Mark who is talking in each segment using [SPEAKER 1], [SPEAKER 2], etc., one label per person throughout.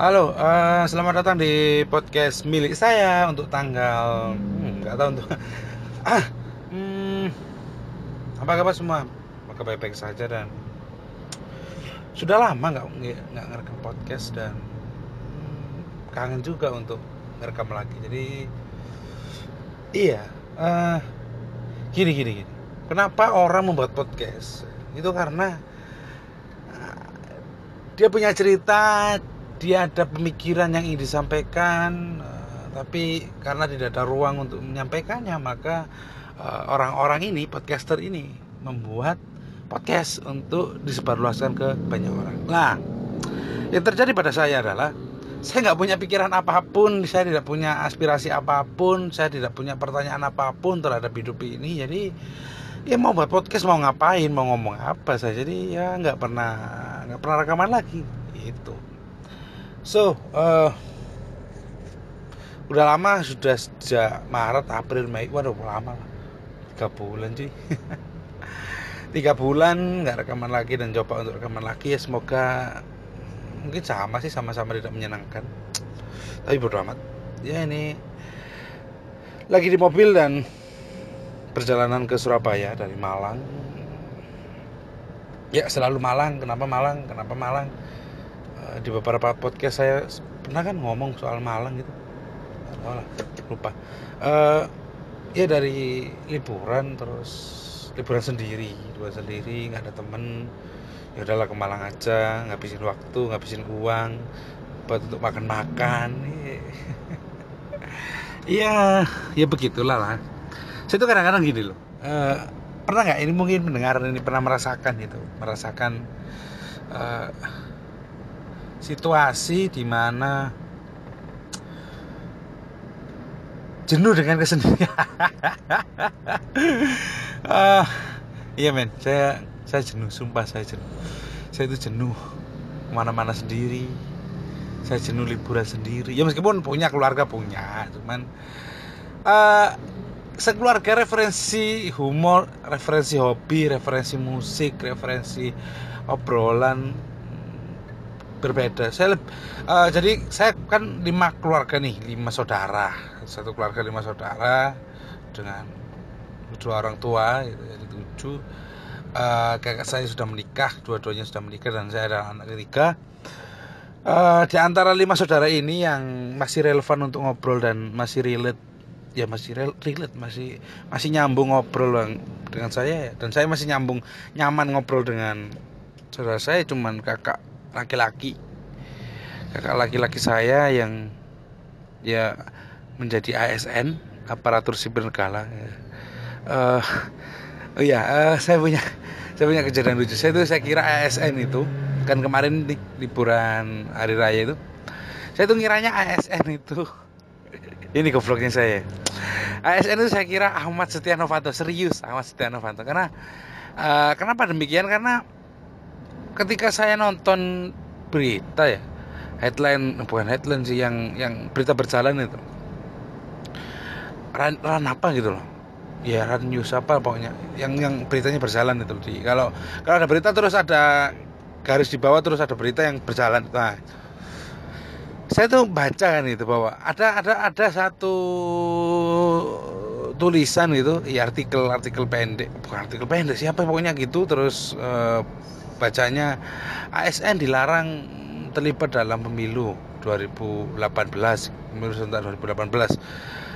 [SPEAKER 1] Halo, uh, selamat datang di podcast milik saya untuk tanggal hmm, nggak tahu untuk ah hmm, apa kabar semua? Maka baik-baik saja dan sudah lama nggak nggak ngerekam podcast dan hmm, kangen juga untuk ngerekam lagi. Jadi iya, uh, gini gini gini. Kenapa orang membuat podcast? Itu karena dia punya cerita dia ada pemikiran yang ingin disampaikan uh, tapi karena tidak ada ruang untuk menyampaikannya maka uh, orang-orang ini podcaster ini membuat podcast untuk disebarluaskan ke banyak orang. Nah, yang terjadi pada saya adalah saya nggak punya pikiran apa pun, saya tidak punya aspirasi apa pun, saya tidak punya pertanyaan apa pun terhadap hidup ini. Jadi ya mau buat podcast mau ngapain, mau ngomong apa saya. Jadi ya nggak pernah nggak pernah rekaman lagi itu so uh, udah lama sudah sejak Maret April Mei. Waduh lama lah. Tiga bulan sih tiga bulan nggak rekaman lagi dan coba untuk rekaman lagi. Ya semoga mungkin sama sih sama-sama tidak menyenangkan. Tapi bodo amat. Ya ini lagi di mobil dan perjalanan ke Surabaya dari Malang. Ya selalu Malang. Kenapa Malang? Kenapa Malang di beberapa podcast saya pernah kan ngomong soal Malang gitu. Oh lah, lupa. Uh, ya dari liburan terus liburan sendiri liburan sendiri nggak ada temen. Ya udahlah ke Malang aja ngabisin waktu ngabisin uang buat untuk makan makan iya ya begitulah lah. Saya tuh kadang-kadang gini loh. Uh, pernah nggak ini mungkin mendengar ini pernah merasakan gitu merasakan uh, situasi di mana jenuh dengan kesendirian. uh, iya men, saya saya jenuh, sumpah saya jenuh. Saya itu jenuh ke mana-mana sendiri. Saya jenuh liburan sendiri. Ya meskipun punya keluarga punya, cuman uh, sekeluarga referensi humor, referensi hobi, referensi musik, referensi obrolan berbeda. Saya uh, jadi saya kan lima keluarga nih, lima saudara, satu keluarga lima saudara dengan dua orang tua, jadi tujuh. Uh, kakak saya sudah menikah, dua-duanya sudah menikah dan saya adalah anak ketiga. Uh, di antara lima saudara ini yang masih relevan untuk ngobrol dan masih relate ya masih relate masih masih nyambung ngobrol dengan saya dan saya masih nyambung nyaman ngobrol dengan saudara saya cuman kakak laki-laki. Kakak laki-laki saya yang ya menjadi ASN aparatur sipil negara uh, oh ya uh, saya punya saya punya kejadian lucu. Saya itu saya kira ASN itu kan kemarin di liburan hari raya itu saya tuh ngiranya ASN itu. Ini gobloknya saya. ASN itu saya kira Ahmad Setia Novanto serius Ahmad Setia Novanto. Karena uh, kenapa demikian karena ketika saya nonton berita ya headline bukan headline sih yang yang berita berjalan itu. Ran, ran apa gitu loh. Ya ran news apa pokoknya yang yang beritanya berjalan itu. Di kalau kalau ada berita terus ada garis di bawah terus ada berita yang berjalan. Nah saya tuh baca kan itu bahwa ada ada ada satu tulisan gitu ya artikel artikel pendek. Bukan artikel pendek siapa pokoknya gitu terus uh, bacanya ASN dilarang terlibat dalam pemilu 2018 pemilu serentak 2018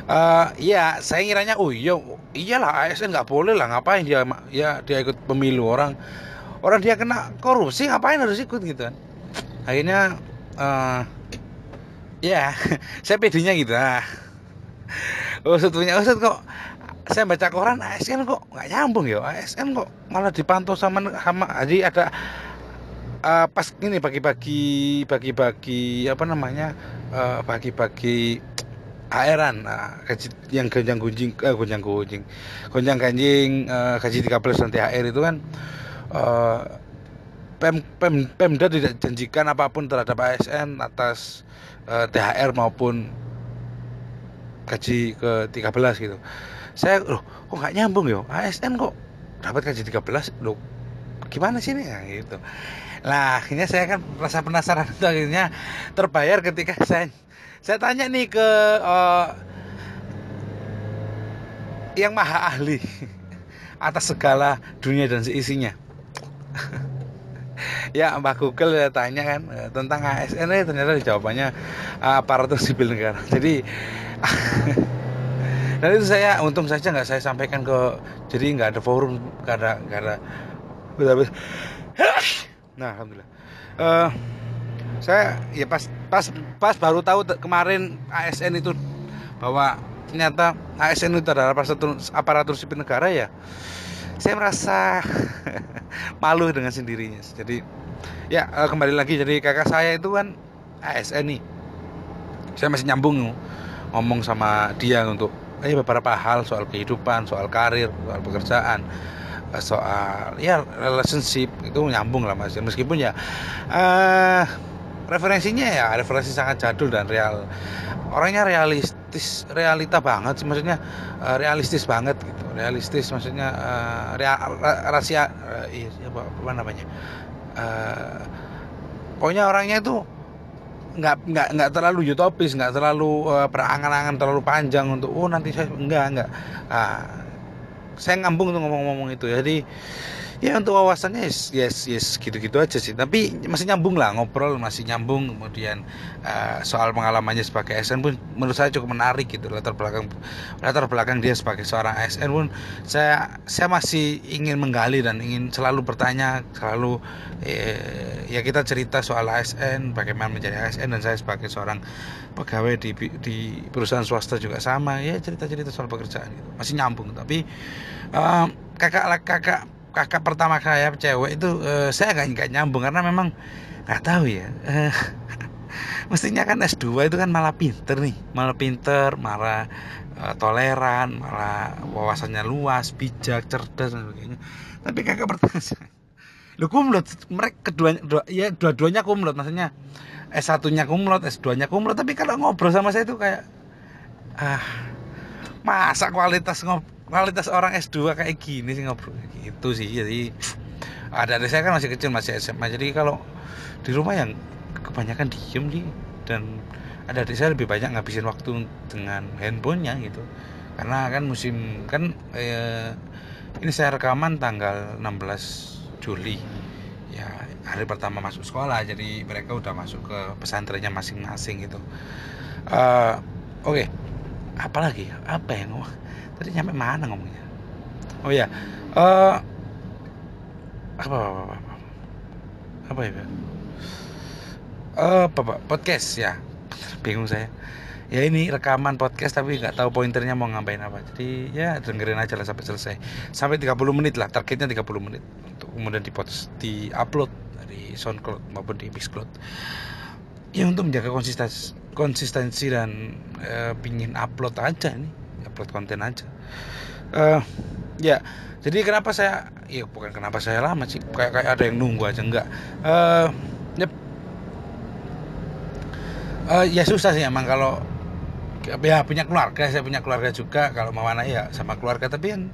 [SPEAKER 1] uh, ya saya ngiranya oh iya iyalah ASN nggak boleh lah ngapain dia ya dia ikut pemilu orang. Orang dia kena korupsi ngapain harus ikut gitu kan? Akhirnya uh, ya saya pedenya gitu ah. Ustadz punya Ustadz kok saya baca koran ASN kok nggak nyambung ya? ASN kok malah dipantau sama sama jadi ada uh, pas ini bagi-bagi bagi-bagi apa namanya uh, bagi-bagi airan. Nah, gaji yang gonjang gunjing eh, gonjang gunjing gonjang ganjing uh, gaji 13 dan THR itu kan uh, Pem, Pem, Pemda tidak janjikan apa pun terhadap ASN atas uh, THR maupun gaji ke 13 gitu saya loh kok nggak nyambung yo ASN kok dapat gaji 13 loh gimana sih nih nah, gitu. Lah akhirnya saya kan rasa penasaran. Itu akhirnya terbayar ketika saya saya tanya nih ke uh, yang maha ahli atas segala dunia dan seisinya. ya Mbak Google ya tanya kan eh, tentang ASN ya ternyata jawabannya aparatur sipil negara. Jadi dan itu saya untung saja nggak saya sampaikan ke jadi nggak ada forum nggak ada nah alhamdulillah. Uh, saya ya pas pas pas baru tahu kemarin ASN itu bahwa ternyata ASN itu adalah aparatur, aparatur sipil negara ya saya merasa malu dengan sendirinya. Jadi ya eh, kembali lagi jadi kakak saya itu kan ASN nih saya masih nyambung ngomong sama dia untuk eh, beberapa hal soal kehidupan soal karir soal pekerjaan eh, soal ya relationship itu nyambung lah mas. Meskipun ya uh, referensinya ya referensi sangat jadul dan real. Orangnya realistis realita banget sih maksudnya uh, realistis banget gitu. Realistis maksudnya uh, real, rahasia uh, iya, apa, apa namanya? Uh, pokoknya orangnya itu nggak nggak nggak terlalu utopis nggak terlalu uh, berangan-angan terlalu panjang untuk oh nanti saya enggak enggak. Uh, saya ngambung tuh ngomong-ngomong itu. Jadi ya untuk wawasannya yes yes yes gitu-gitu aja sih. Tapi masih nyambung lah ngobrol masih nyambung kemudian uh, soal pengalamannya sebagai ASN pun menurut saya cukup menarik gitu latar belakang latar belakang dia sebagai seorang ASN pun saya saya masih ingin menggali dan ingin selalu bertanya selalu eh, ya kita cerita soal ASN bagaimana menjadi ASN dan saya sebagai seorang pegawai di di perusahaan swasta juga sama ya cerita-cerita soal pekerjaan gitu. Masih nyambung tapi uh, kakak kakak kakak pertama saya cewek itu uh, saya nggak nggak nyambung karena memang nggak tahu ya. Uh, mestinya kan S2 itu kan malah pinter nih. Malah pinter malah uh, toleran malah wawasannya luas bijak cerdas dan sebagainya. Tapi kakak pertama saya lu kumlot mereka kedua dua, ya dua-duanya kumlot. Maksudnya S1 nya kumlot S2 nya kumlot. Tapi kalau ngobrol sama saya itu kayak ah masa kualitas ngobrol kualitas orang S2 kayak gini sih ngobrol gitu sih. Jadi ada saya kan masih kecil masih SMA jadi kalau di rumah yang kebanyakan diem di dan ada adik saya lebih banyak ngabisin waktu dengan handphonenya gitu. Karena kan musim kan eh, ini saya rekaman tanggal 16 Juli. Ya hari pertama masuk sekolah. Jadi mereka udah masuk ke pesantrennya masing-masing gitu. Uh, oke. Okay. apalagi apa yang tadi nyampe mana ngomongnya? Oh ya uh, apa apa apa apa, apa? Ya uh, apa, apa podcast ya? Bingung saya. Ya ini rekaman podcast tapi nggak tahu pointernya mau ngapain apa. Jadi ya dengerin aja lah sampai selesai. Sampai 30 menit lah targetnya 30 menit untuk kemudian di post di upload dari SoundCloud maupun di Mixcloud. Ya untuk menjaga konsistensi konsistensi dan e, pingin upload aja nih upload konten aja. Uh, ya jadi kenapa saya ya bukan kenapa saya lama sih kayak kayak ada yang nunggu aja enggak. Uh, ya, uh, ya susah sih emang kalau ya punya keluarga saya punya keluarga juga kalau mau mana ya sama keluarga tapi yang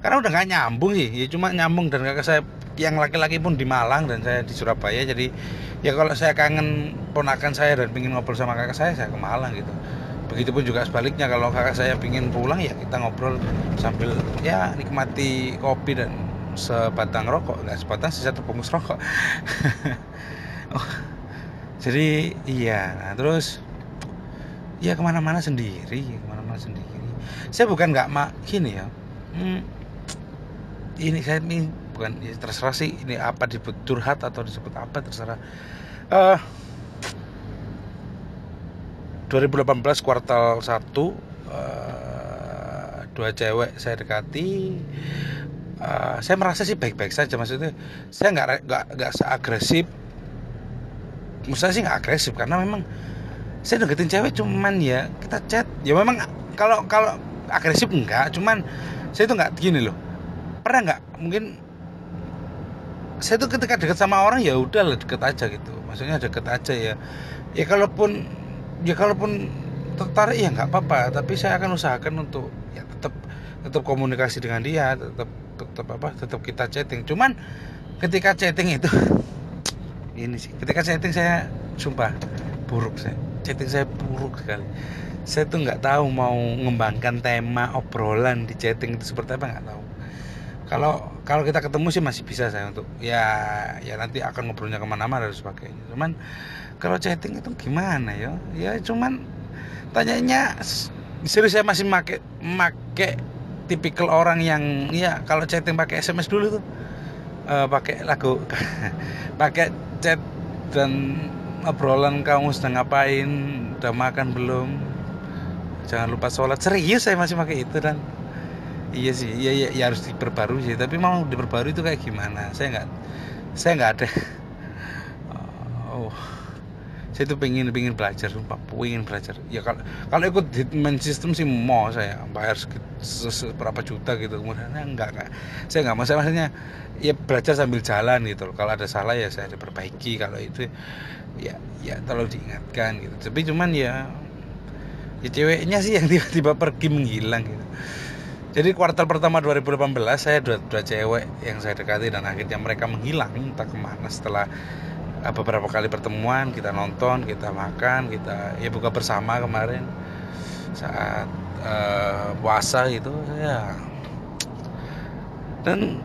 [SPEAKER 1] karena udah nggak nyambung sih ya cuma nyambung dan kakak saya yang laki-laki pun di Malang dan saya di Surabaya jadi ya kalau saya kangen ponakan saya dan ingin ngobrol sama kakak saya saya ke Malang gitu Begitupun juga sebaliknya kalau kakak saya ingin pulang ya kita ngobrol sambil ya nikmati kopi dan sebatang rokok nggak sebatang sisa terbungkus rokok. oh, jadi iya, nah, terus ya ke mana-mana sendiri, ke mana-mana sendiri. Saya bukan nggak mak gini ya. Hmm, ini saya ini bukan ya terserah sih ini apa disebut curhat atau disebut apa terserah. Uh, 2018 kuartal 1 uh, eh, dua cewek saya dekati uh, saya merasa sih baik-baik saja maksudnya saya nggak nggak nggak seagresif. Maksudnya sih nggak agresif karena memang saya deketin cewek cuman ya kita chat. Ya memang kalau kalau agresif enggak cuman saya itu nggak gini loh. Pernah nggak? Mungkin saya tuh ketika deket sama orang ya udah lah deket aja gitu. Maksudnya deket aja ya. Ya kalaupun ya kalaupun tertarik ya nggak apa-apa. Tapi saya akan usahakan untuk ya tetap tetap komunikasi dengan dia tetap tetap apa tetap kita chatting. Cuman ketika chatting itu ini sih ketika chatting saya sumpah buruk saya chatting saya buruk sekali. Saya tuh nggak tahu mau mengembangkan tema obrolan di chatting itu seperti apa nggak tahu. Kalau kalau kita ketemu sih masih bisa saya untuk ya ya nanti akan ngobrolnya ke mana-mana dan sebagainya. Cuman kalau chatting itu gimana ya ya cuman tanyanya serius saya masih make make tipikal orang yang ya kalau chatting pakai SMS dulu tuh uh, pakai lagu pakai chat dan obrolan kamu sedang ngapain udah makan belum? Jangan lupa sholat. Serius saya masih pakai itu dan. Iya sih iya, iya ya harus diperbarui sih. Tapi mau diperbarui itu kayak gimana? Saya nggak saya nggak ada. Oh saya tuh pengen pengen belajar sumpah pengen belajar. Ya kalau kalau ikut hitman system sih mau saya bayar seberapa juta gitu. Kemudian enggak enggak. Saya nggak mau saya maksudnya ya belajar sambil jalan gitu kalau ada salah ya saya diperbaiki. Kalau itu ya ya terlalu diingatkan gitu. Tapi cuman ya ya ceweknya sih yang tiba-tiba pergi menghilang gitu. Jadi kuartal pertama 2018 saya dua, dua cewek yang saya dekati dan akhirnya mereka menghilang entah ke mana setelah beberapa kali pertemuan kita nonton kita makan kita ya buka bersama kemarin. Saat uh, puasa gitu ya. Dan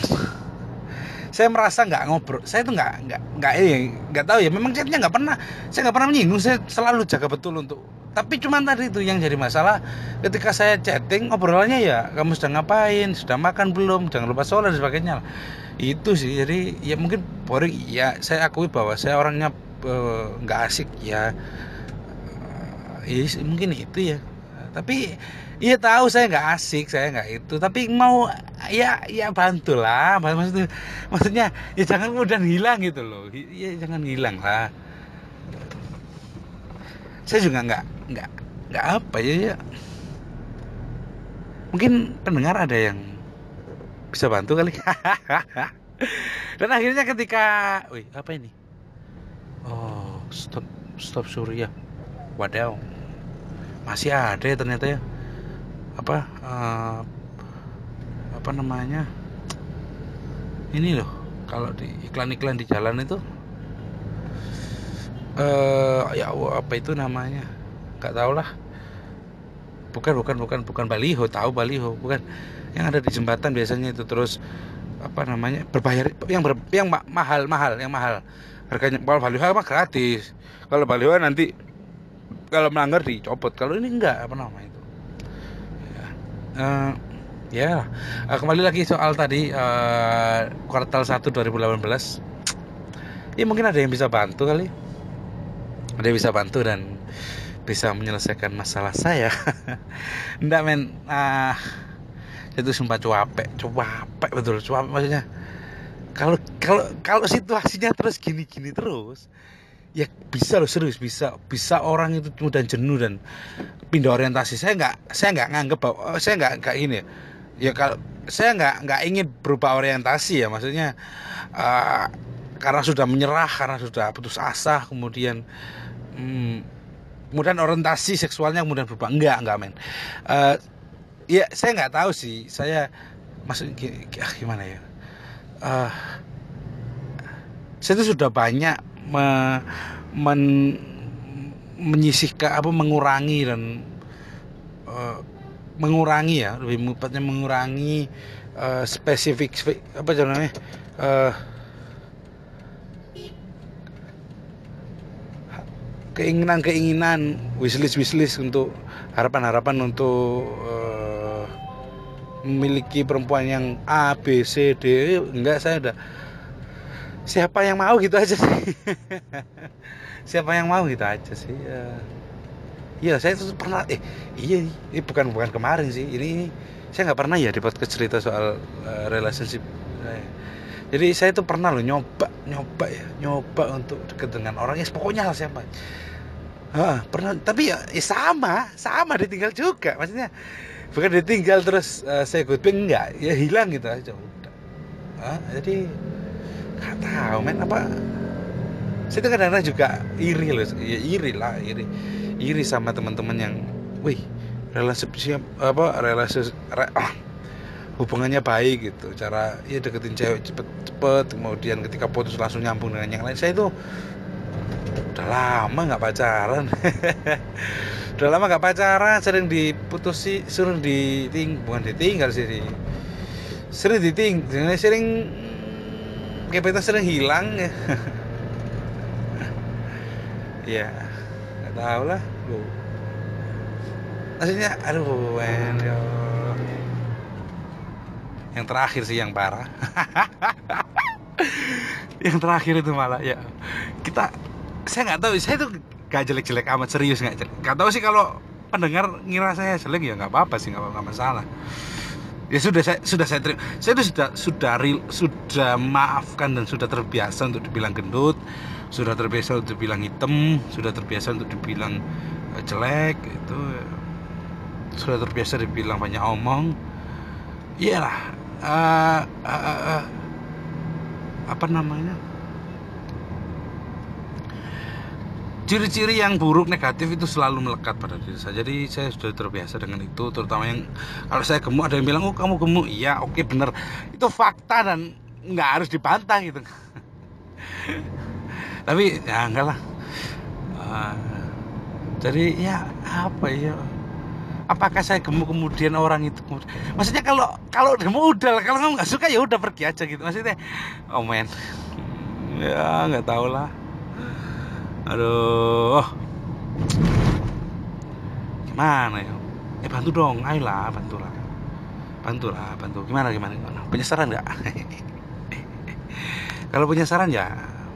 [SPEAKER 1] saya merasa nggak ngobrol saya tuh nggak nggak nggak ini nggak tahu ya memang chatnya nggak pernah saya nggak pernah menyinggung saya selalu jaga betul untuk tapi cuma tadi itu yang jadi masalah ketika saya chatting obrolannya ya kamu sedang ngapain? Sudah makan belum? Jangan lupa sholat dan sebagainya itu sih jadi ya mungkin boring. Ya saya akui bahwa saya orangnya eh, nggak uh, asik ya. Uh, ya mungkin itu ya. Tapi iya tahu saya nggak asik saya nggak itu. Tapi mau ya ya bantulah. Maksudnya maksudnya ya jangan kemudian hilang gitu loh. Ya jangan hilang lah. Saya juga nggak nggak nggak apa ya ya. Mungkin pendengar ada yang bisa bantu kali. Dan akhirnya ketika wih apa ini? Oh stop stop surya wadaw. Masih ada ya ternyata ya. Apa uh, apa namanya? Ini loh kalau di iklan-iklan di jalan itu uh, ya apa itu namanya? Nggak tau lah bukan bukan bukan bukan baliho tahu baliho bukan yang ada di jembatan biasanya itu terus apa namanya berbayar yang ber, yang ma mahal mahal yang mahal. Harganya kalau baliho mah gratis. Kalau baliho nanti kalau melanggar dicopot. Kalau ini enggak apa namanya itu. Ya, uh, ya. Uh, kembali lagi soal tadi uh, kuartal 1 2018 ya mungkin ada yang bisa bantu kali. Ada yang bisa bantu dan bisa menyelesaikan masalah saya. Enggak men. Uh, itu sumpah cuapek cuapek betul cuapek maksudnya. Kalau kalau kalau situasinya terus gini-gini terus ya bisa loh serius bisa. Bisa orang itu mudah jenuh dan pindah orientasi. Saya nggak saya nggak nganggep bahwa oh, saya nggak nggak ini. Ya, ya kalau saya nggak nggak ingin berubah orientasi ya maksudnya uh, karena sudah menyerah karena sudah putus asa kemudian hmm, kemudian orientasi seksualnya kemudian berubah. Enggak enggak men. Uh, ya saya nggak tahu sih. Saya maksud gimana ya? Uh, saya itu sudah banyak me, men, menyisihkan apa mengurangi dan uh, mengurangi ya lebih tepatnya mengurangi uh, spesifik apa namanya? Uh, keinginan-keinginan wishlist wishlist untuk harapan-harapan untuk uh, memiliki perempuan yang A B C D enggak saya udah siapa yang mau gitu aja sih siapa yang mau gitu aja sih ya Iya, saya tuh pernah eh iya ini bukan bukan kemarin sih. Ini, ini saya nggak pernah ya podcast cerita soal uh, relationship. Eh, jadi saya tuh pernah loh nyoba, nyoba ya, nyoba untuk deket dengan orang ya pokoknya lah siapa. Ah, pernah tapi ya, ya sama, sama ditinggal juga. Maksudnya bukan ditinggal terus uh, saya goodbye enggak. Ya hilang gitu aja. Udah ah, jadi nggak tahu men. Apa? Saya tuh kadang-kadang juga iri loh. Ya iri lah iri. Iri sama teman-teman yang wih relasi siap apa relasi re, ah, hubungannya baik gitu. Cara ya deketin cewek cepet-cepet kemudian ketika putus langsung nyambung dengan yang lain. Saya itu udah lama nggak pacaran udah lama nggak pacaran sering diputusi suruh diting bukan ditinggal sih sering diting sering kita sering hilang. Ya ya nggak tahu lah lu maksudnya aduh ya yang terakhir sih yang parah. Yang terakhir itu malah ya. Kita saya nggak tahu saya tuh gak jelek-jelek amat serius nggak nggak tahu sih kalau pendengar ngira saya jelek ya nggak apa-apa sih nggak masalah. Ya sudah saya sudah saya terima saya itu sudah sudah real, sudah maafkan dan sudah terbiasa untuk dibilang gendut sudah terbiasa untuk dibilang hitam sudah terbiasa untuk dibilang eh, jelek itu sudah terbiasa dibilang banyak omong. Iyalah uh, uh, uh, uh, apa namanya ciri-ciri yang buruk negatif itu selalu melekat pada diri saya. Jadi saya sudah terbiasa dengan itu terutama yang kalau saya gemuk ada yang bilang oh kamu gemuk. Iya oke bener. Itu fakta dan nggak harus dibantah gitu. Tapi ya enggak lah. Uh, jadi ya apa ya? Apakah saya gemuk kemudian orang itu maksudnya kalau kalau gemuk udah kalau kamu nggak suka ya udah pergi aja gitu. Maksudnya oh men. Ya nggak tahu lah aduh. Gimana ya? Eh bantu dong. Ayolah bantulah. Bantulah bantu. Gimana gimana gimana? Punya saran nggak? Kalau punya saran ya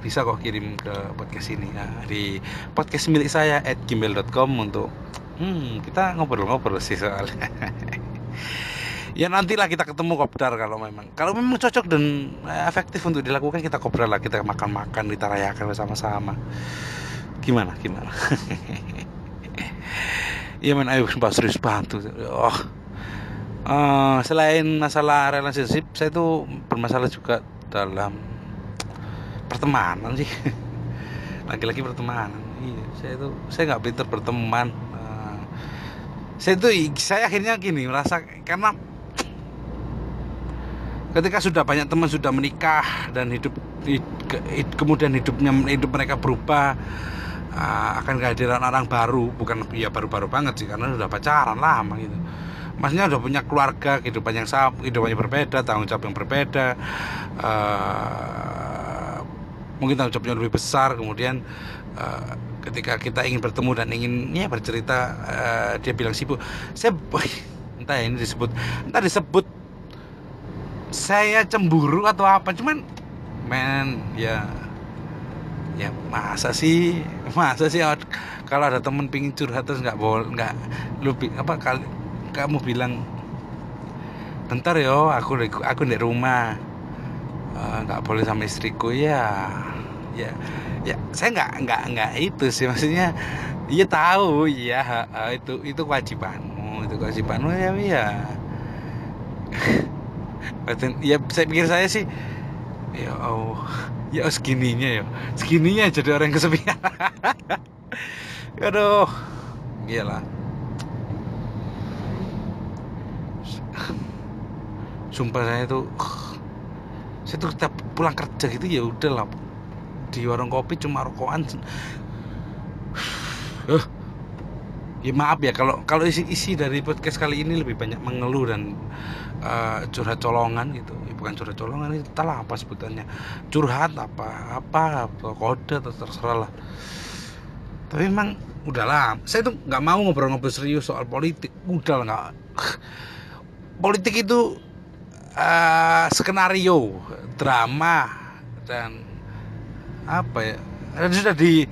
[SPEAKER 1] bisa kok kirim ke podcast ini ya, di podcast milik saya at gmail.com untuk hmm, kita ngobrol-ngobrol sih soalnya ya nantilah kita ketemu kopdar kalau memang. Kalau memang cocok dan efektif untuk dilakukan kita kopdar lah kita makan-makan kita rayakan bersama-sama. Gimana gimana? Iya men ayo serius bantu. Oh. Uh, selain masalah relationship saya tuh bermasalah juga dalam pertemanan sih. Lagi-lagi pertemanan. Iya saya tuh saya nggak pinter berteman. Uh, saya tuh saya akhirnya gini merasa karena ketika sudah banyak teman sudah menikah dan hidup kemudian hidupnya hidup mereka berubah uh, akan kehadiran orang baru. Bukan ya baru-baru banget sih karena sudah pacaran lama gitu. Maksudnya udah punya keluarga kehidupan yang sama kehidupan yang berbeda tanggung jawab yang berbeda uh, mungkin tanggung jawabnya lebih besar. Kemudian uh, ketika kita ingin bertemu dan ingin ya bercerita uh, dia bilang sibuk. Saya entah ya ini disebut entah disebut saya cemburu atau apa? Cuman men ya ya masa sih? Masa sih kalau ada temen pingin curhat terus nggak boleh nggak lu apa kali kamu bilang bentar yo aku aku di rumah eh, nggak uh, boleh sama istriku. Ya ya ya saya nggak nggak nggak itu sih maksudnya iya tahu iya itu itu kewajibanmu itu kewajibanmu ya ya ya saya pikir saya sih ya oh ya segininya ya segininya jadi orang yang kesepian. Aduh gila sumpah saya tuh saya tuh setiap pulang kerja gitu ya udah lah. Di warung kopi cuma rokokan uh, ya maaf ya kalau kalau isi isi dari podcast kali ini lebih banyak mengeluh dan uh, curhat colongan gitu. Ya, bukan curhat colongan itu lah apa sebutannya. Curhat apa apa, kode terserah lah. Tapi memang udahlah. Saya tuh nggak mau ngobrol-ngobrol serius soal politik. Udah nggak. Politik itu uh, skenario drama dan apa ya? Dan sudah di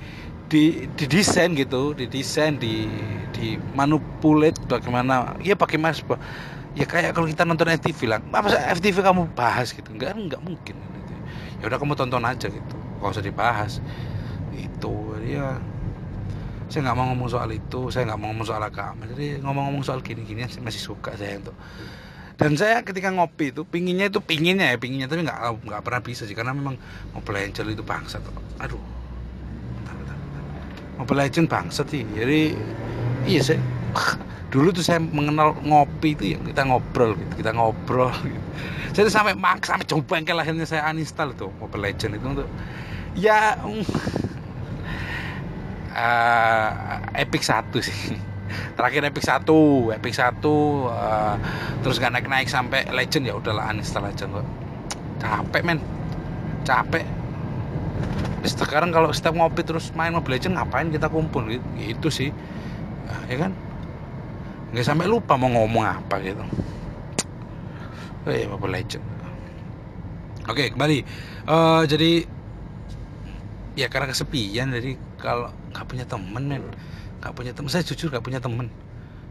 [SPEAKER 1] di didesain gitu didesain di di manipulate bagaimana ya bagaimana ya kayak kalau kita nonton FTV lah. Apa sih FTV kamu bahas gitu? Enggak enggak mungkin. Ya udah kamu tonton aja gitu. Gak usah dibahas. Itu ya saya nggak mau ngomong soal itu. Saya nggak mau ngomong soal agama. Jadi ngomong-ngomong soal gini-gini masih suka saya untuk. Dan saya ketika ngopi itu pinginnya itu pinginnya ya pinginnya tapi nggak nggak pernah bisa sih. Karena memang Mobile Legend itu bangsa tuh aduh Mobile Legend bangsa sih. Jadi iya saya dulu tuh saya mengenal ngopi itu ya kita ngobrol gitu kita ngobrol gitu. saya tuh sampai maksa sampai coba bengkel akhirnya saya uninstall tuh Mobile Legend itu untuk ya uh, Epic satu sih. Terakhir Epic satu Epic satu uh, terus gak naik-naik sampai Legend ya udahlah uninstall aja kok. Capek men. Capek. Sekarang kalau setiap ngopi terus main Mobile Legend ngapain kita kumpul? Gitu, gitu sih ya kan nggak sampai lupa mau ngomong apa gitu. Eh Mobile Legend. Oke kembali. Uh, jadi ya karena kesepian jadi kalau nggak punya temen men. Nggak punya temen saya jujur nggak punya temen.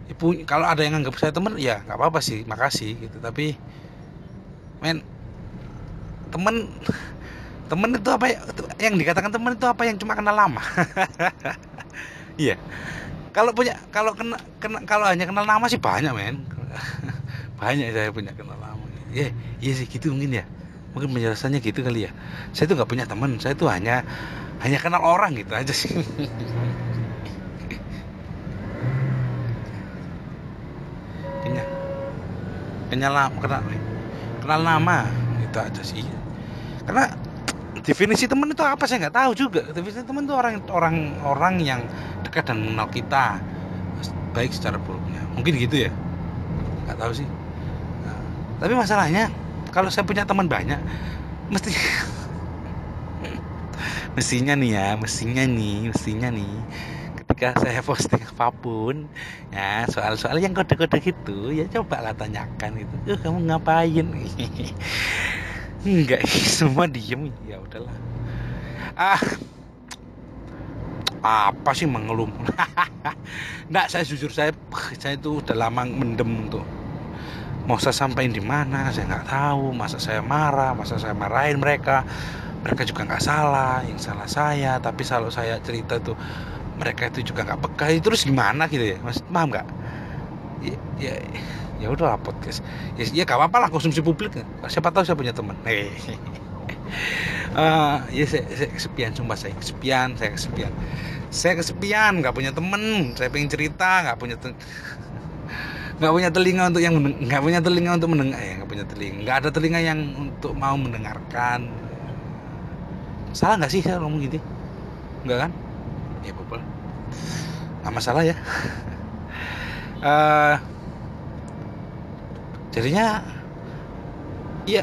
[SPEAKER 1] Ya, kalau ada yang nggak saya temen ya nggak apa-apa sih makasih gitu. Tapi men temen temen itu apa ya? Yang dikatakan temen itu apa yang cuma kenal lama? Iya kalau punya kalau kena, kena kalau hanya kenal nama sih banyak men. Banyak saya punya kenal nama. Ya yeah, iya sih gitu mungkin ya. Mungkin penjelasannya gitu kali ya. Saya tuh nggak punya teman saya tuh hanya hanya kenal orang gitu aja sih. Kenal kenal kenal kenal nama itu aja sih. Karena definisi teman itu apa? Saya nggak tahu juga. Definisi teman itu orang orang orang yang dekat dan mengenal kita baik secara buruknya. Mungkin gitu ya. Nggak tahu sih. Nah, tapi masalahnya kalau saya punya teman banyak mesti mestinya nih ya mestinya nih mestinya nih ketika saya posting apa pun ya soal-soal yang kode-kode gitu ya coba lah tanyakan itu eh kamu ngapain enggak semua diem. Ya udahlah. Ah. Apa sih mengeluh? Enggak saya jujur saya saya itu udah lama mendem tuh mau saya sampaikan di mana saya nggak tahu. Masa saya marah masa saya marahin mereka. Mereka juga nggak salah yang salah saya. Tapi kalau saya cerita tuh mereka itu juga nggak peka. Terus gimana gitu ya? Mas paham nggak ya, ya ya udah podcast ya ya gak apa-apa lah konsumsi publik. Siapa tahu saya punya teman. Uh, ya saya, saya kesepian sumpah saya kesepian saya kesepian. Saya kesepian nggak punya temen saya pengen cerita nggak punya nggak punya telinga untuk yang nggak punya telinga untuk mendengar ya nggak punya telinga. Nggak ada telinga yang untuk mau mendengarkan. Salah nggak sih saya ngomong gitu? Nggak kan? Ya apa nggak masalah ya. Uh, jadinya ya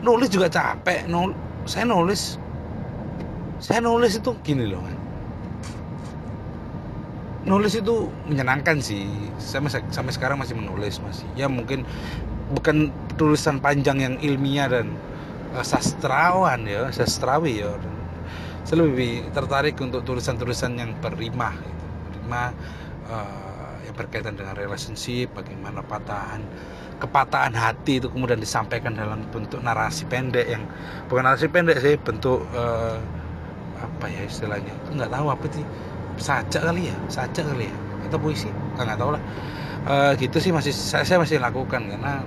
[SPEAKER 1] nulis juga capek nul saya nulis saya nulis itu gini loh kan nulis itu menyenangkan sih saya sampai sekarang masih menulis masih ya mungkin bukan tulisan panjang yang ilmiah dan uh, sastrawan ya sastrawi ya. Saya lebih tertarik untuk tulisan-tulisan yang berrimah gitu. rimah uh, yang berkaitan dengan relationship bagaimana patahan kepatahan hati itu kemudian disampaikan dalam bentuk narasi pendek yang bukan narasi pendek sih bentuk uh, apa ya istilahnya nggak tahu apa sih sajak kali ya sajak kali ya atau puisi nggak tahu lah. Uh, gitu sih masih saya, saya masih lakukan karena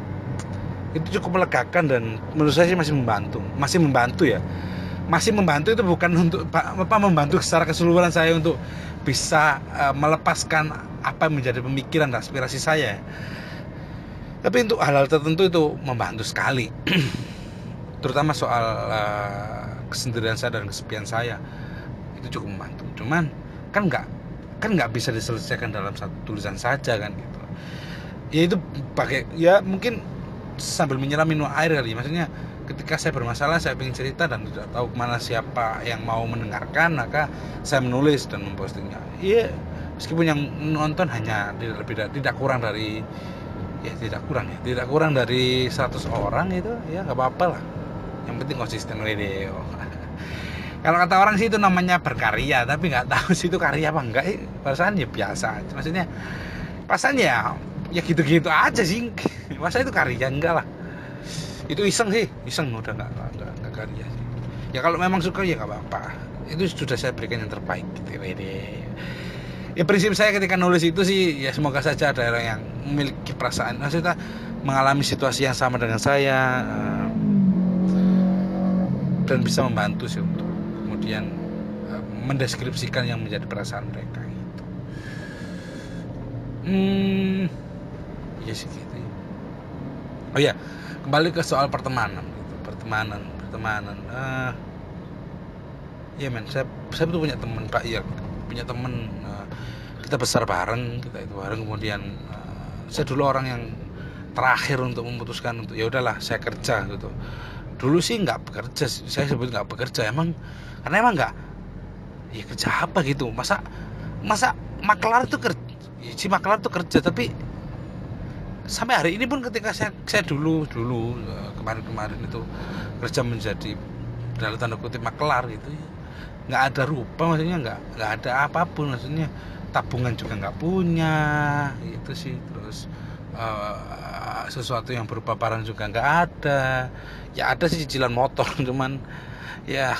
[SPEAKER 1] itu cukup melegakan dan menurut saya sih masih membantu masih membantu ya. Masih membantu itu bukan untuk apa membantu secara keseluruhan saya untuk bisa uh, melepaskan apa yang menjadi pemikiran dan aspirasi saya tapi untuk hal-hal tertentu itu membantu sekali. Terutama soal uh, kesendirian saya dan kesepian saya itu cukup membantu. Cuman kan nggak kan nggak bisa diselesaikan dalam satu tulisan saja kan gitu. Ya itu pakai ya mungkin sambil menyelam minum air kali. Maksudnya ketika saya bermasalah saya ingin cerita dan tidak tahu mana siapa yang mau mendengarkan maka saya menulis dan mempostingnya. Iya meskipun yang nonton hanya tidak lebih tidak kurang dari ya tidak kurang ya. Tidak kurang dari 100 orang itu ya nggak apa-apa lah. Yang penting konsisten video kalau kata orang sih itu namanya berkarya tapi nggak tahu sih itu karya apa enggak. Eh, perasaan ya biasa maksudnya perasaan ya ya gitu-gitu aja sih. Masa itu karya? Enggak lah. Itu iseng sih. Iseng udah nggak nggak nggak karya sih. Ya kalau memang suka ya nggak apa-apa. Itu sudah saya berikan yang terbaik gitu ya ya prinsip saya ketika nulis itu sih ya semoga saja ada orang yang memiliki perasaan maksudnya mengalami situasi yang sama dengan saya uh, dan bisa membantu sih untuk kemudian uh, mendeskripsikan yang menjadi perasaan mereka itu hmm iya sih gitu. Oh ya kembali ke soal pertemanan gitu. pertemanan pertemanan. Uh, iya men saya saya tuh punya teman pak iya punya teman uh, kita besar bareng kita itu bareng. Kemudian uh, saya dulu orang yang terakhir untuk memutuskan untuk ya udahlah saya kerja gitu. Dulu sih nggak bekerja saya sebut nggak bekerja emang karena emang nggak ya kerja apa gitu? Masa masa maklar itu kerja ya, si maklar itu kerja tapi sampai hari ini pun ketika saya saya dulu dulu eh, kemarin-kemarin itu kerja menjadi dalam tanda kutip maklar gitu ya nggak ada rupa maksudnya nggak nggak ada apa pun maksudnya tabungan juga nggak punya itu sih. Terus uh, sesuatu yang berupa barang juga nggak ada. Ya ada sih cicilan motor cuman ya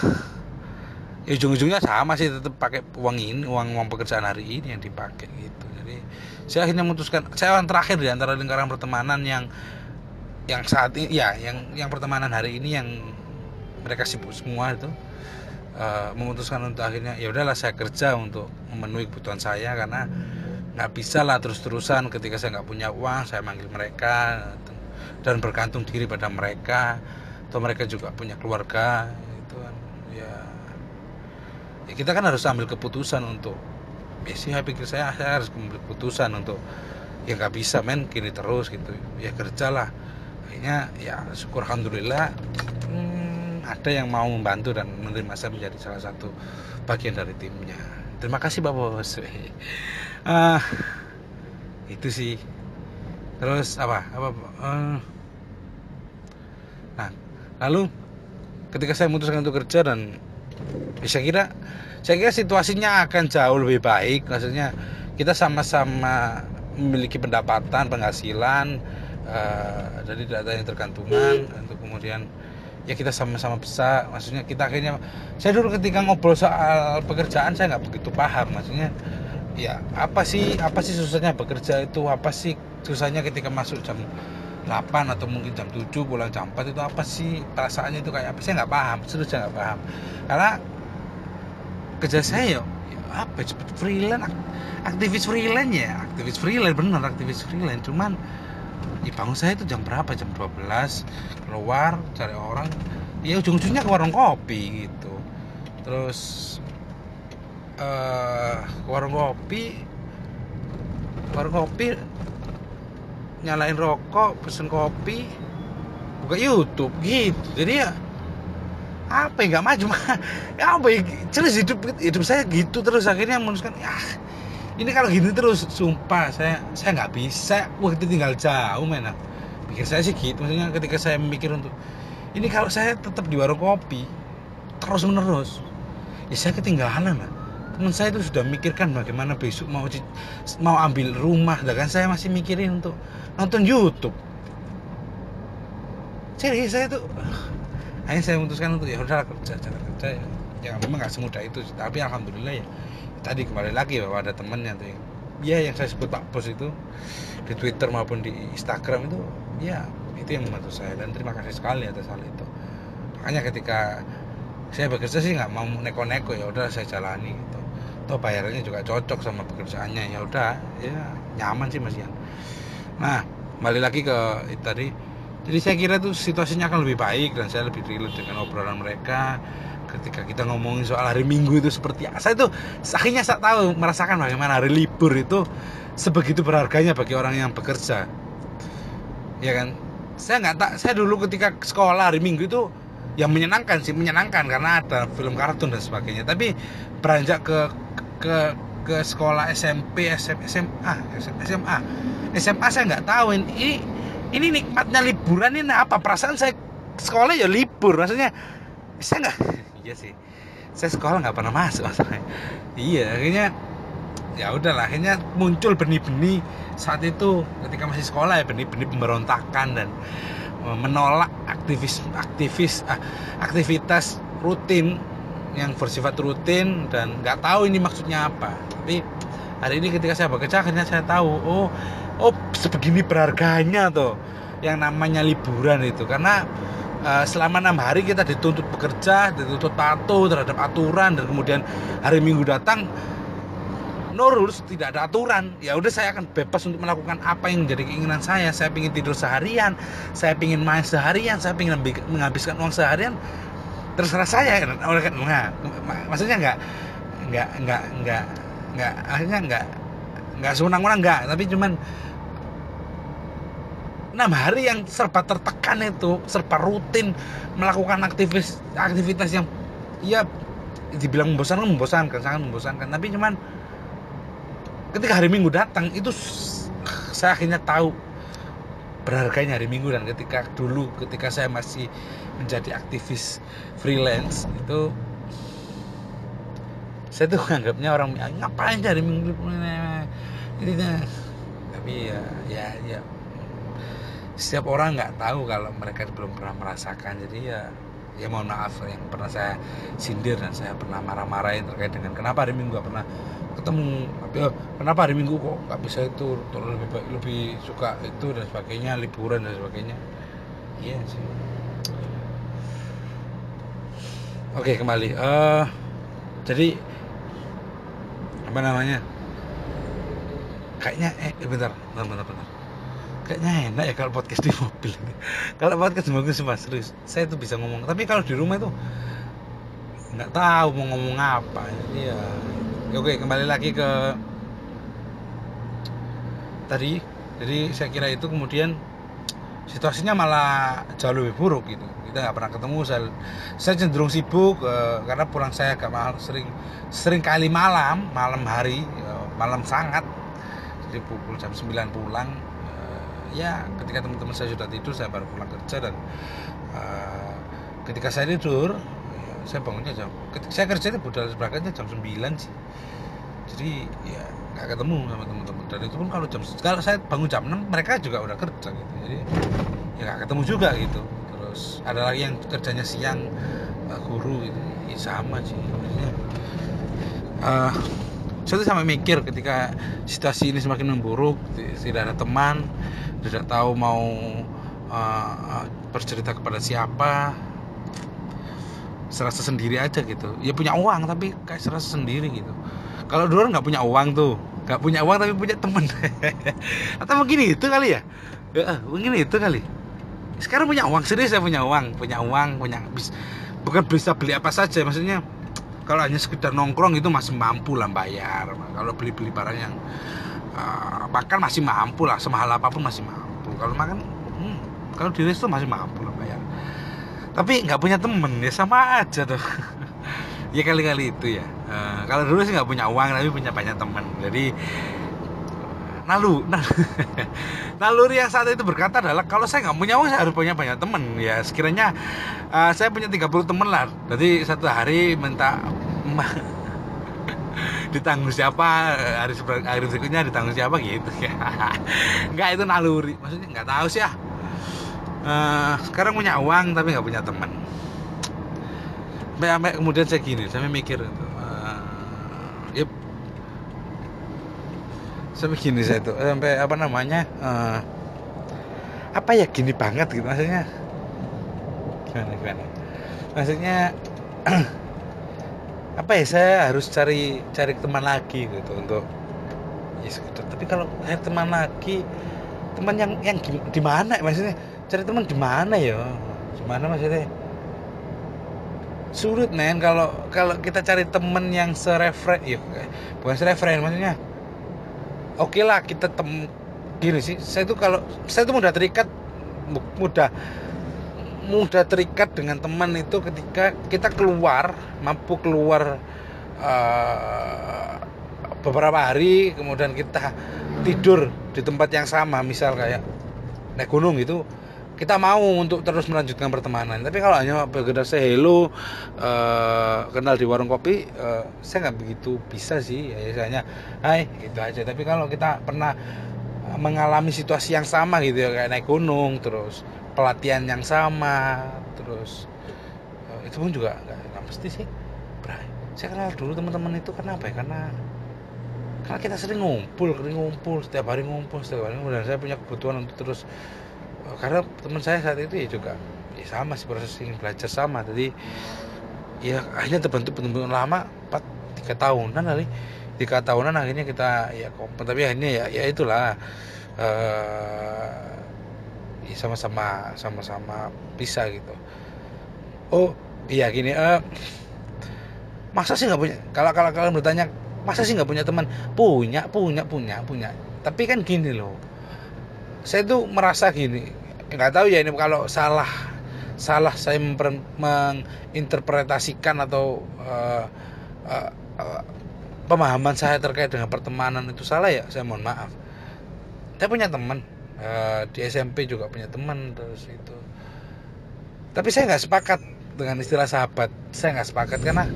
[SPEAKER 1] ya ujung-ujungnya sama sih tetap pakai uang ini uang uang pekerjaan hari ini yang dipakai gitu. Jadi saya akhirnya memutuskan saya yang terakhir di antara lingkaran pertemanan yang yang saat ini ya yang yang pertemanan hari ini yang mereka sibuk semua itu uh, memutuskan untuk akhirnya ya udahlah saya kerja untuk memenuhi kebutuhan saya karena nggak bisa lah terus-terusan ketika saya nggak punya uang saya manggil mereka dan bergantung diri pada mereka atau mereka juga punya keluarga itu kan. Ya ya kita kan harus ambil keputusan untuk ya sih saya pikir saya, saya harus ambil keputusan untuk ya nggak bisa men kini terus gitu. Ya kerjalah. Akhirnya ya syukur alhamdulillah hmm, ada yang mau membantu dan menerima saya menjadi salah satu bagian dari timnya. Terima kasih bapak bos. Uh, itu sih. Terus apa? Apa uh, nah lalu ketika saya memutuskan untuk kerja dan ya saya kira saya kira situasinya akan jauh lebih baik. Maksudnya kita sama-sama memiliki pendapatan penghasilan uh, tidak ada yang tergantungan untuk kemudian ya kita sama-sama bisa maksudnya kita akhirnya saya dulu ketika ngobrol soal pekerjaan saya nggak begitu paham maksudnya ya apa sih apa sih susahnya bekerja itu apa sih susahnya ketika masuk jam 8 atau mungkin jam 7 pulang jam 4 itu apa sih perasaannya itu kayak apa? Saya nggak paham serius saya nggak paham. Karena kerja saya ya, ya apa seperti freelance aktivis freelance ya aktivis freelance benar aktivis freelance cuman ya bangun saya itu jam berapa? Jam 12 keluar cari orang. Ya ujung-ujungnya ke warung kopi gitu. Terus uh, ke warung kopi. Warung kopi nyalain rokok pesen kopi buka YouTube gitu. Jadi ya apa yang nggak maju mah apa ya hidup hidup saya gitu terus. Akhirnya memutuskan ya ini kalau gini terus sumpah saya saya nggak bisa. Wah itu tinggal jauh mana pikir saya sih gitu maksudnya ketika saya mikir untuk ini kalau saya tetap di warung kopi terus menerus ya saya ketinggalan lah teman saya itu sudah mikirkan bagaimana besok mau mau ambil rumah. Kan saya masih mikirin untuk nonton YouTube. Jadi saya tuh akhirnya saya memutuskan untuk ya udah kerja kerja. Ya memang nggak semudah itu tapi alhamdulillah ya tadi kembali lagi bahwa ada temennya tuh yang, ya yang saya sebut Pak Bos itu di Twitter maupun di Instagram itu ya itu yang membantu saya dan terima kasih sekali atas hal itu. Makanya ketika saya bekerja sih nggak mau neko-neko ya udah saya jalani gitu. Toh bayarannya juga cocok sama pekerjaannya ya udah ya nyaman sih mas Ian. Nah kembali lagi ke tadi jadi saya kira tuh situasinya akan lebih baik dan saya lebih relate dengan obrolan mereka ketika kita ngomongin soal hari minggu itu seperti saya tuh akhirnya saya tahu merasakan bagaimana hari libur itu sebegitu berharganya bagi orang yang bekerja. Ya kan? Saya nggak tak saya dulu ketika sekolah hari minggu itu yang menyenangkan sih menyenangkan karena ada film kartun dan sebagainya. Tapi beranjak ke ke ke sekolah SMP SM, SMA SMA SMA saya nggak tahu ini ini nikmatnya liburan ini apa? Perasaan saya sekolah ya libur maksudnya saya nggak? Iya sih. Saya sekolah nggak pernah masuk masalahnya iya akhirnya ya udahlah akhirnya muncul benih-benih. Saat itu ketika masih sekolah ya benih-benih pemberontakan dan menolak aktivis aktivis ah, aktivitas rutin yang bersifat rutin dan nggak tahu ini maksudnya apa. Tapi hari ini ketika saya bekerja akhirnya saya tahu oh oh sebegini berharganya tuh yang namanya liburan itu. Karena uh, selama enam hari kita dituntut bekerja dituntut patuh terhadap aturan dan kemudian hari minggu datang no rules tidak ada aturan. Ya udah saya akan bebas untuk melakukan apa yang menjadi keinginan saya. Saya ingin tidur seharian saya ingin main seharian saya ingin menghabiskan uang seharian terserah saya. Oleh nah, maksudnya nggak nggak nggak nggak nggak akhirnya nggak nggak sewenang-wenang nggak. Tapi cuman enam hari yang serba tertekan itu serba rutin melakukan aktivitas aktivitas yang ya dibilang membosankan membosankan sangat membosankan. Tapi cuman ketika hari minggu datang itu saya akhirnya tahu berharganya hari minggu. Dan ketika dulu ketika saya masih menjadi aktivis freelance itu saya tuh anggapnya orang ngapain hari minggu? Ini tapi ya ya ya. Setiap orang nggak tahu kalau mereka belum pernah merasakan. Jadi ya ya mohon maaf yang pernah saya sindir dan saya pernah marah-marahin terkait dengan kenapa hari minggu gak pernah ketemu. Ya, kenapa hari minggu kok nggak bisa itu? Lebih lebih suka itu dan sebagainya liburan dan sebagainya. Iya sih. Oke kembali. Uh, jadi apa namanya? Kayaknya eh bentar bentar bentar, bentar. Kayaknya enak ya kalau podcast di mobil kalau podcast di mobil sih serius. Saya tuh bisa ngomong. Tapi kalau di rumah itu nggak tahu mau ngomong apa. Jadi ya oke kembali lagi ke tadi. Jadi saya kira itu kemudian situasinya malah jauh lebih buruk gitu. Kita nggak pernah ketemu saya, saya cenderung sibuk uh, karena pulang saya agak mahal sering sering kali malam malam hari uh, malam sangat. Jadi pukul jam 9 pulang ya ketika teman-teman saya sudah tidur saya baru pulang kerja dan uh, ketika saya tidur ya, saya bangunnya jam ketika saya kerja itu berangkatnya jam 9 sih. Jadi ya nggak ketemu sama teman-teman. Dan itu pun kalau jam kalau saya bangun jam 6 mereka juga udah kerja gitu. Jadi ya nggak ketemu juga gitu. Terus ada lagi yang kerjanya siang uh, guru gitu. Ya sama sih. Maksudnya uh, saya tuh sampai mikir ketika situasi ini semakin memburuk tidak ada teman tidak tahu mau uh, bercerita kepada siapa serasa sendiri aja gitu. Ya punya uang tapi kayak serasa sendiri gitu. Kalau dulu nggak punya uang tuh nggak punya uang tapi punya temen. Atau mungkin itu kali ya? Ya mungkin itu kali. Sekarang punya uang serius saya punya uang punya uang punya bis bukan bisa beli apa saja maksudnya kalau hanya sekedar nongkrong itu masih mampu lah bayar. Kalau beli beli barang yang uh, makan masih mampu lah semahal apa pun masih mampu. Kalau makan hmm, kalau di resto masih mampu lah bayar. Tapi nggak punya temen ya sama aja tuh ya kali-kali itu ya. Uh, kalau dulu sih nggak punya uang tapi punya banyak temen jadi nalu naluri yang saat itu berkata adalah kalau saya nggak punya uang saya harus punya banyak temen ya sekiranya uh, saya punya 30 temen lah. Jadi satu hari minta ditanggung siapa hari hari berikutnya ditanggung siapa gitu ya. Nggak itu naluri maksudnya nggak tahu sih ya. Uh, sekarang punya uang tapi nggak punya teman sampai, kemudian saya gini saya mikir uh, ya sampai gini saya tuh sampai apa namanya uh, apa ya gini banget gitu maksudnya. Gimana gimana? Maksudnya apa ya saya harus cari cari teman lagi gitu untuk ya sekedar. Tapi kalau saya teman lagi teman yang yang di mana maksudnya? Cari teman di mana ya? Di mana maksudnya sulit men. Kalau kalau kita cari temen yang sereferen ya bukan sereferen maksudnya oke okay lah kita tem gini sih. Saya tuh kalau saya tuh mudah terikat mudah mudah terikat dengan teman itu ketika kita keluar mampu keluar uh, beberapa hari kemudian kita tidur di tempat yang sama misal kayak naik gunung itu kita mau untuk terus melanjutkan pertemanan. Tapi kalau hanya bergerak saya hello uh, kenal di warung kopi uh, saya nggak begitu bisa sih ya misalnya hai gitu aja. Tapi kalau kita pernah mengalami situasi yang sama gitu ya kayak naik gunung terus pelatihan yang sama terus uh, itu pun juga nggak mesti sih. Bray. saya kenal dulu teman-teman itu karena apa ya? Karena karena kita sering ngumpul sering ngumpul setiap hari ngumpul setiap hari ngumpul dan saya punya kebutuhan untuk terus karena teman saya saat itu ya juga ya sama sih proses ingin belajar sama. Jadi ya akhirnya terbentuk bentuk lama 4 tiga tahunan kali. Tiga tahunan akhirnya kita ya kompet tapi akhirnya ya ya itulah eh ya sama-sama sama-sama bisa gitu. Oh iya gini eh masa sih nggak punya kalau kalau kalian bertanya masa sih nggak punya teman? Punya punya punya punya. Tapi kan gini loh saya tuh merasa gini nggak tahu ya ini kalau salah salah saya menginterpretasikan atau uh, uh, uh, pemahaman saya terkait dengan pertemanan itu salah ya saya mohon maaf. Saya punya teman uh, di SMP juga punya teman terus itu. Tapi saya nggak sepakat dengan istilah sahabat saya nggak sepakat karena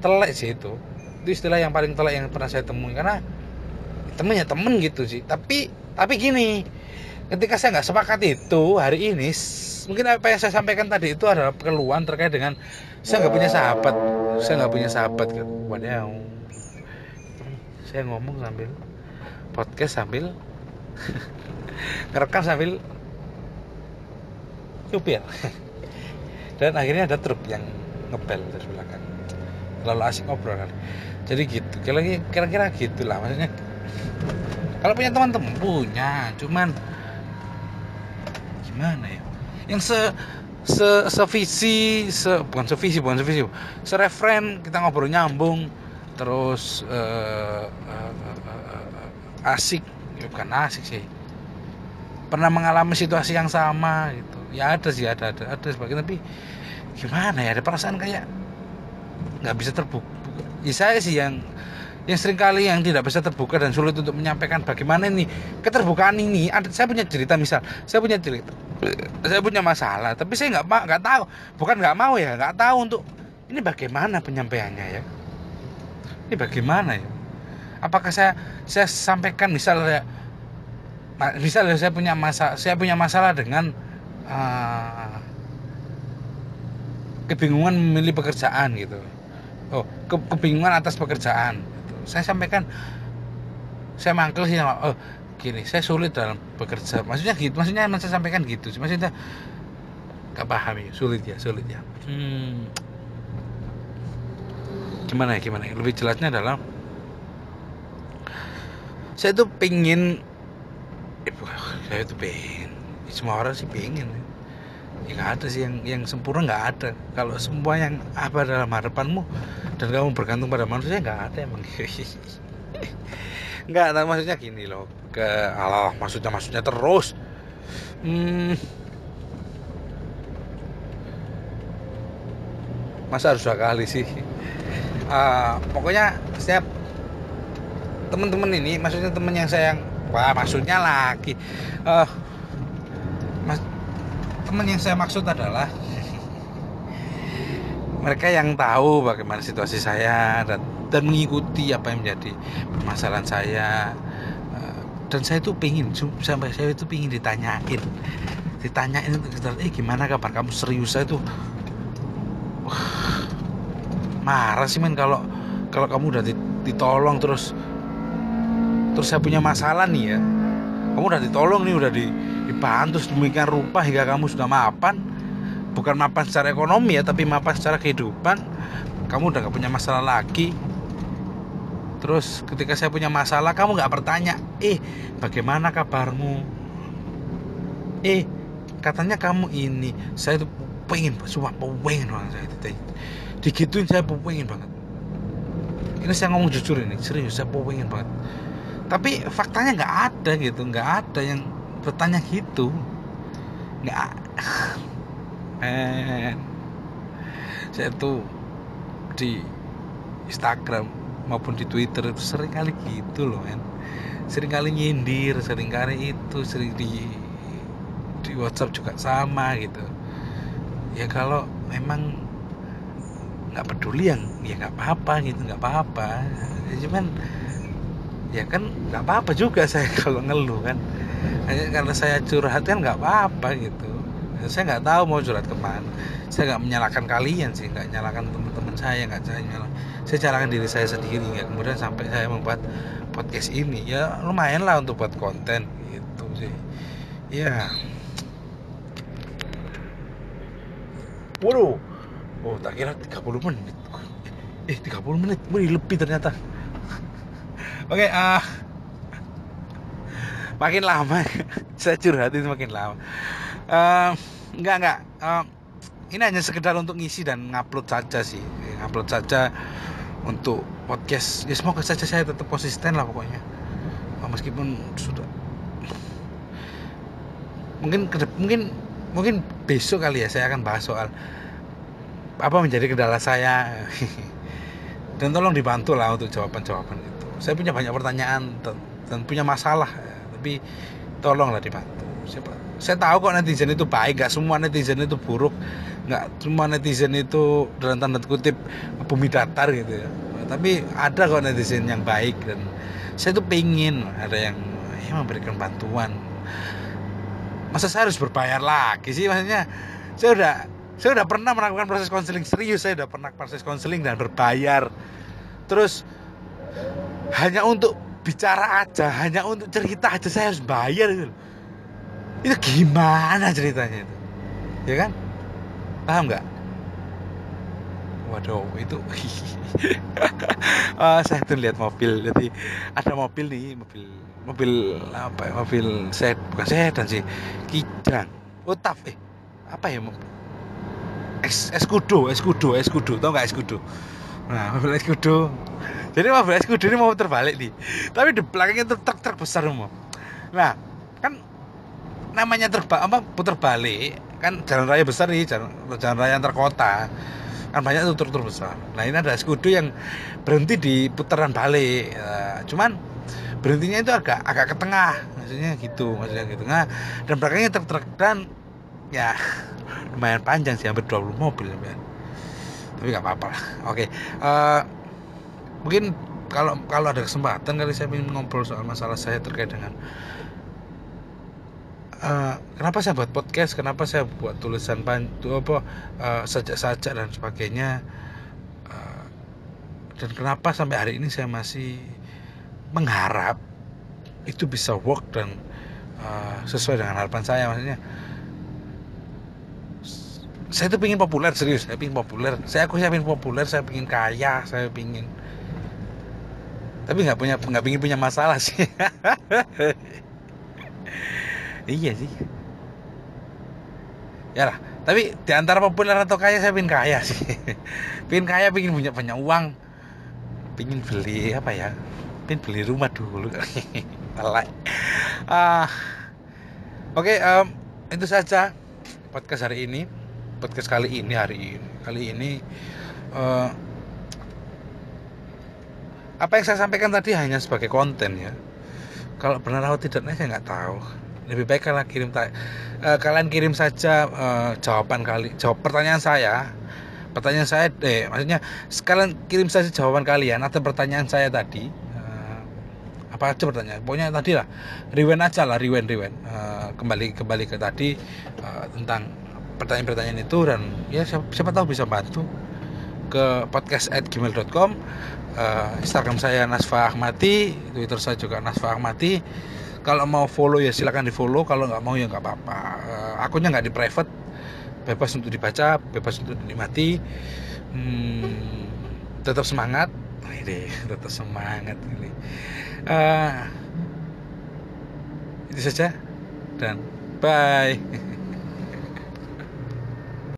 [SPEAKER 1] telek sih itu. Itu istilah yang paling telek yang pernah saya temui karena temennya temen gitu sih. Tapi tapi gini ketika saya nggak sepakat itu hari ini mungkin apa yang saya sampaikan tadi itu adalah keluhan terkait dengan saya nggak punya sahabat. Saya nggak punya sahabat gitu waduh saya ngomong sambil podcast sambil ngerekam sambil nyupir. Dan akhirnya ada truk yang ngebel dari belakang. Lalu asik ngobrol kan. Jadi gitu. Kira-kira gitulah. Maksudnya kalau punya teman-teman punya. Cuman gimana ya? Yang se se sevisi se bukan sevisi bukan sevisi sereferen kita ngobrol nyambung terus uh, uh, uh, asik. Ya bukan asik sih. Pernah mengalami situasi yang sama gitu. Ya ada sih ada ada ada sebagian tapi gimana ya? Ada perasaan kayak nggak bisa terbuka. Ya saya sih yang yang sering kali yang tidak bisa terbuka dan sulit untuk menyampaikan bagaimana ini keterbukaan ini. Ada saya punya cerita misal saya punya cerita saya punya masalah tapi saya nggak nggak tahu. Bukan nggak mau ya nggak tahu untuk ini bagaimana penyampaiannya ya? Ini bagaimana ya? Apakah saya saya sampaikan misalnya misalnya saya punya masalah saya punya masalah dengan uh, kebingungan memilih pekerjaan gitu. Oh ke, kebingungan atas pekerjaan saya sampaikan saya mangkel sih oh gini saya sulit dalam bekerja. Maksudnya gitu maksudnya saya sampaikan gitu maksudnya gak paham ya sulit ya sulit ya. Hmm. gimana ya gimana ya? Lebih jelasnya adalah saya tuh pingin eh, saya tuh pengen semua orang sih pengen ya nggak ada sih yang yang sempurna nggak ada. Kalau semua yang apa dalam harapanmu dan kamu bergantung pada manusia nggak ada emang. Nggak tahu maksudnya gini loh. Ke Allah maksudnya maksudnya terus. Hmm, masa harus dua kali sih? Uh, pokoknya setiap teman-teman ini maksudnya teman yang saya wah maksudnya lagi uh, mas, teman yang saya maksud adalah mereka yang tahu bagaimana situasi saya dan dan mengikuti apa yang menjadi permasalahan saya. Eh, dan saya tuh pingin sampai saya itu pingin ditanyain. Ditanyain eh gimana kabar kamu? Serius saya tuh marah sih men kalau kalau kamu udah ditolong terus terus saya punya masalah nih ya kamu udah ditolong nih udah dibantu sedemikian rupa hingga kamu sudah mapan. Bukan mapan secara ekonomi ya tapi mapan secara kehidupan. Kamu udah gak punya masalah lagi. Terus ketika saya punya masalah kamu nggak bertanya eh bagaimana kabarmu? Eh katanya kamu ini saya tuh pengen cuma pengen banget saya itu. Digituin saya pengen banget. Ini saya ngomong jujur ini serius saya pengen banget tapi faktanya nggak ada gitu nggak ada yang bertanya gitu. Nggak men. Saya tuh di Instagram maupun di Twitter itu sering kali gitu loh men. Sering kali nyindir sering kali itu sering di di WhatsApp juga sama gitu. Ya kalau memang nggak peduli yang ya nggak apa-apa gitu nggak apa-apa. Ya, cuman ya kan nggak apa-apa juga saya kalau ngeluh kan. Karena saya curhat kan nggak apa-apa gitu. Saya nggak tahu mau curhat ke mana. Saya nggak menyalahkan kalian sih nggak menyalahkan teman-teman saya nggak saya nyalah saya calahkan diri saya sendiri nggak kemudian sampai saya membuat podcast ini. Ya lumayan lah untuk buat konten gitu sih. Ya. Waduh. Oh tak kira 30 menit. Eh 30 menit. Lebih ternyata Oke, uh, makin lama saya curhat itu makin lama. Uh, enggak enggak. Uh, ini hanya sekedar untuk ngisi dan ngupload saja sih, ngupload saja untuk podcast. Ya semoga saja saya tetap konsisten lah pokoknya. Meskipun sudah mungkin mungkin mungkin besok kali ya saya akan bahas soal apa menjadi kendala saya dan tolong dibantu lah untuk jawaban-jawaban saya punya banyak pertanyaan dan punya masalah tapi tolonglah dibantu. Saya, saya tahu kok netizen itu baik gak semua netizen itu buruk nggak semua netizen itu dalam tanda kutip bumi datar gitu ya. Tapi ada kok netizen yang baik dan saya tuh pengen ada yang ya, memberikan bantuan. Masa saya harus berbayar lagi sih? Maksudnya saya udah saya udah pernah melakukan proses konseling serius saya udah pernah proses konseling dan berbayar. Terus hanya untuk bicara aja hanya untuk cerita aja saya harus bayar gitu itu gimana ceritanya itu? Ya kan? Paham nggak? Waduh itu oh, saya tuh lihat mobil jadi ada mobil nih mobil mobil apa ya mobil set bukan sedan sih kijang utaf eh apa ya es eskudo eskudo eskudo tau nggak eskudo nah mobil eskudo jadi mobil eskudo ini mau terbalik nih. Tapi di belakangnya itu truk truk besar semua. Nah kan namanya terbalik apa putar balik kan jalan raya besar nih jalan, jalan raya antar kota. Kan banyak tuh truk-truk besar. Nah ini ada eskudo yang berhenti di putaran balik. Nah, cuman berhentinya itu agak agak ke tengah. Maksudnya gitu maksudnya gitu nah dan belakangnya truk-truk. Dan ya lumayan panjang sih hampir 20 mobil ya. Tapi nggak apa-apa lah. Oke uh, mungkin kalau kalau ada kesempatan kali saya ingin ngobrol soal masalah saya terkait dengan uh, kenapa saya buat podcast kenapa saya buat tulisan pantu apa uh, sajak-sajak dan sebagainya uh, dan kenapa sampai hari ini saya masih mengharap itu bisa work dan uh, sesuai dengan harapan saya. Maksudnya saya tuh pingin populer serius saya pingin populer. Saya aku saya pingin populer saya pingin kaya saya pingin tapi nggak punya nggak pingin punya masalah sih. Iya sih. Ya lah tapi di antara populer atau kaya saya pingin kaya sih. Pingin kaya pingin punya banyak uang. Pingin beli apa ya pengen beli rumah dulu. Uh, oke okay, um, itu saja podcast hari ini podcast kali ini hari ini. Kali ini uh, apa yang saya sampaikan tadi hanya sebagai konten ya. Kalau benar atau tidaknya saya nggak tahu. Lebih baik kalian kirim uh, kalian kirim saja uh, jawaban kali jawab pertanyaan saya. Pertanyaan saya eh maksudnya sekalian kirim saja jawaban kalian atau pertanyaan saya tadi. Apa aja pertanyaan? Pokoknya tadi lah rewind aja lah rewind rewind. Uh, kembali kembali ke tadi uh, tentang pertanyaan-pertanyaan itu dan ya siapa, siapa tahu bisa bantu. Ke podcast at uh, Instagram saya Nasfa Ahmati Twitter saya juga Nasfa Ahmati kalau mau follow ya silahkan di follow kalau nggak mau ya nggak apa-apa. Uh, akunnya nggak di private bebas untuk dibaca bebas untuk dinikmati. Hmm, tetap semangat. Ini tetap semangat ini. Uh, itu saja dan bye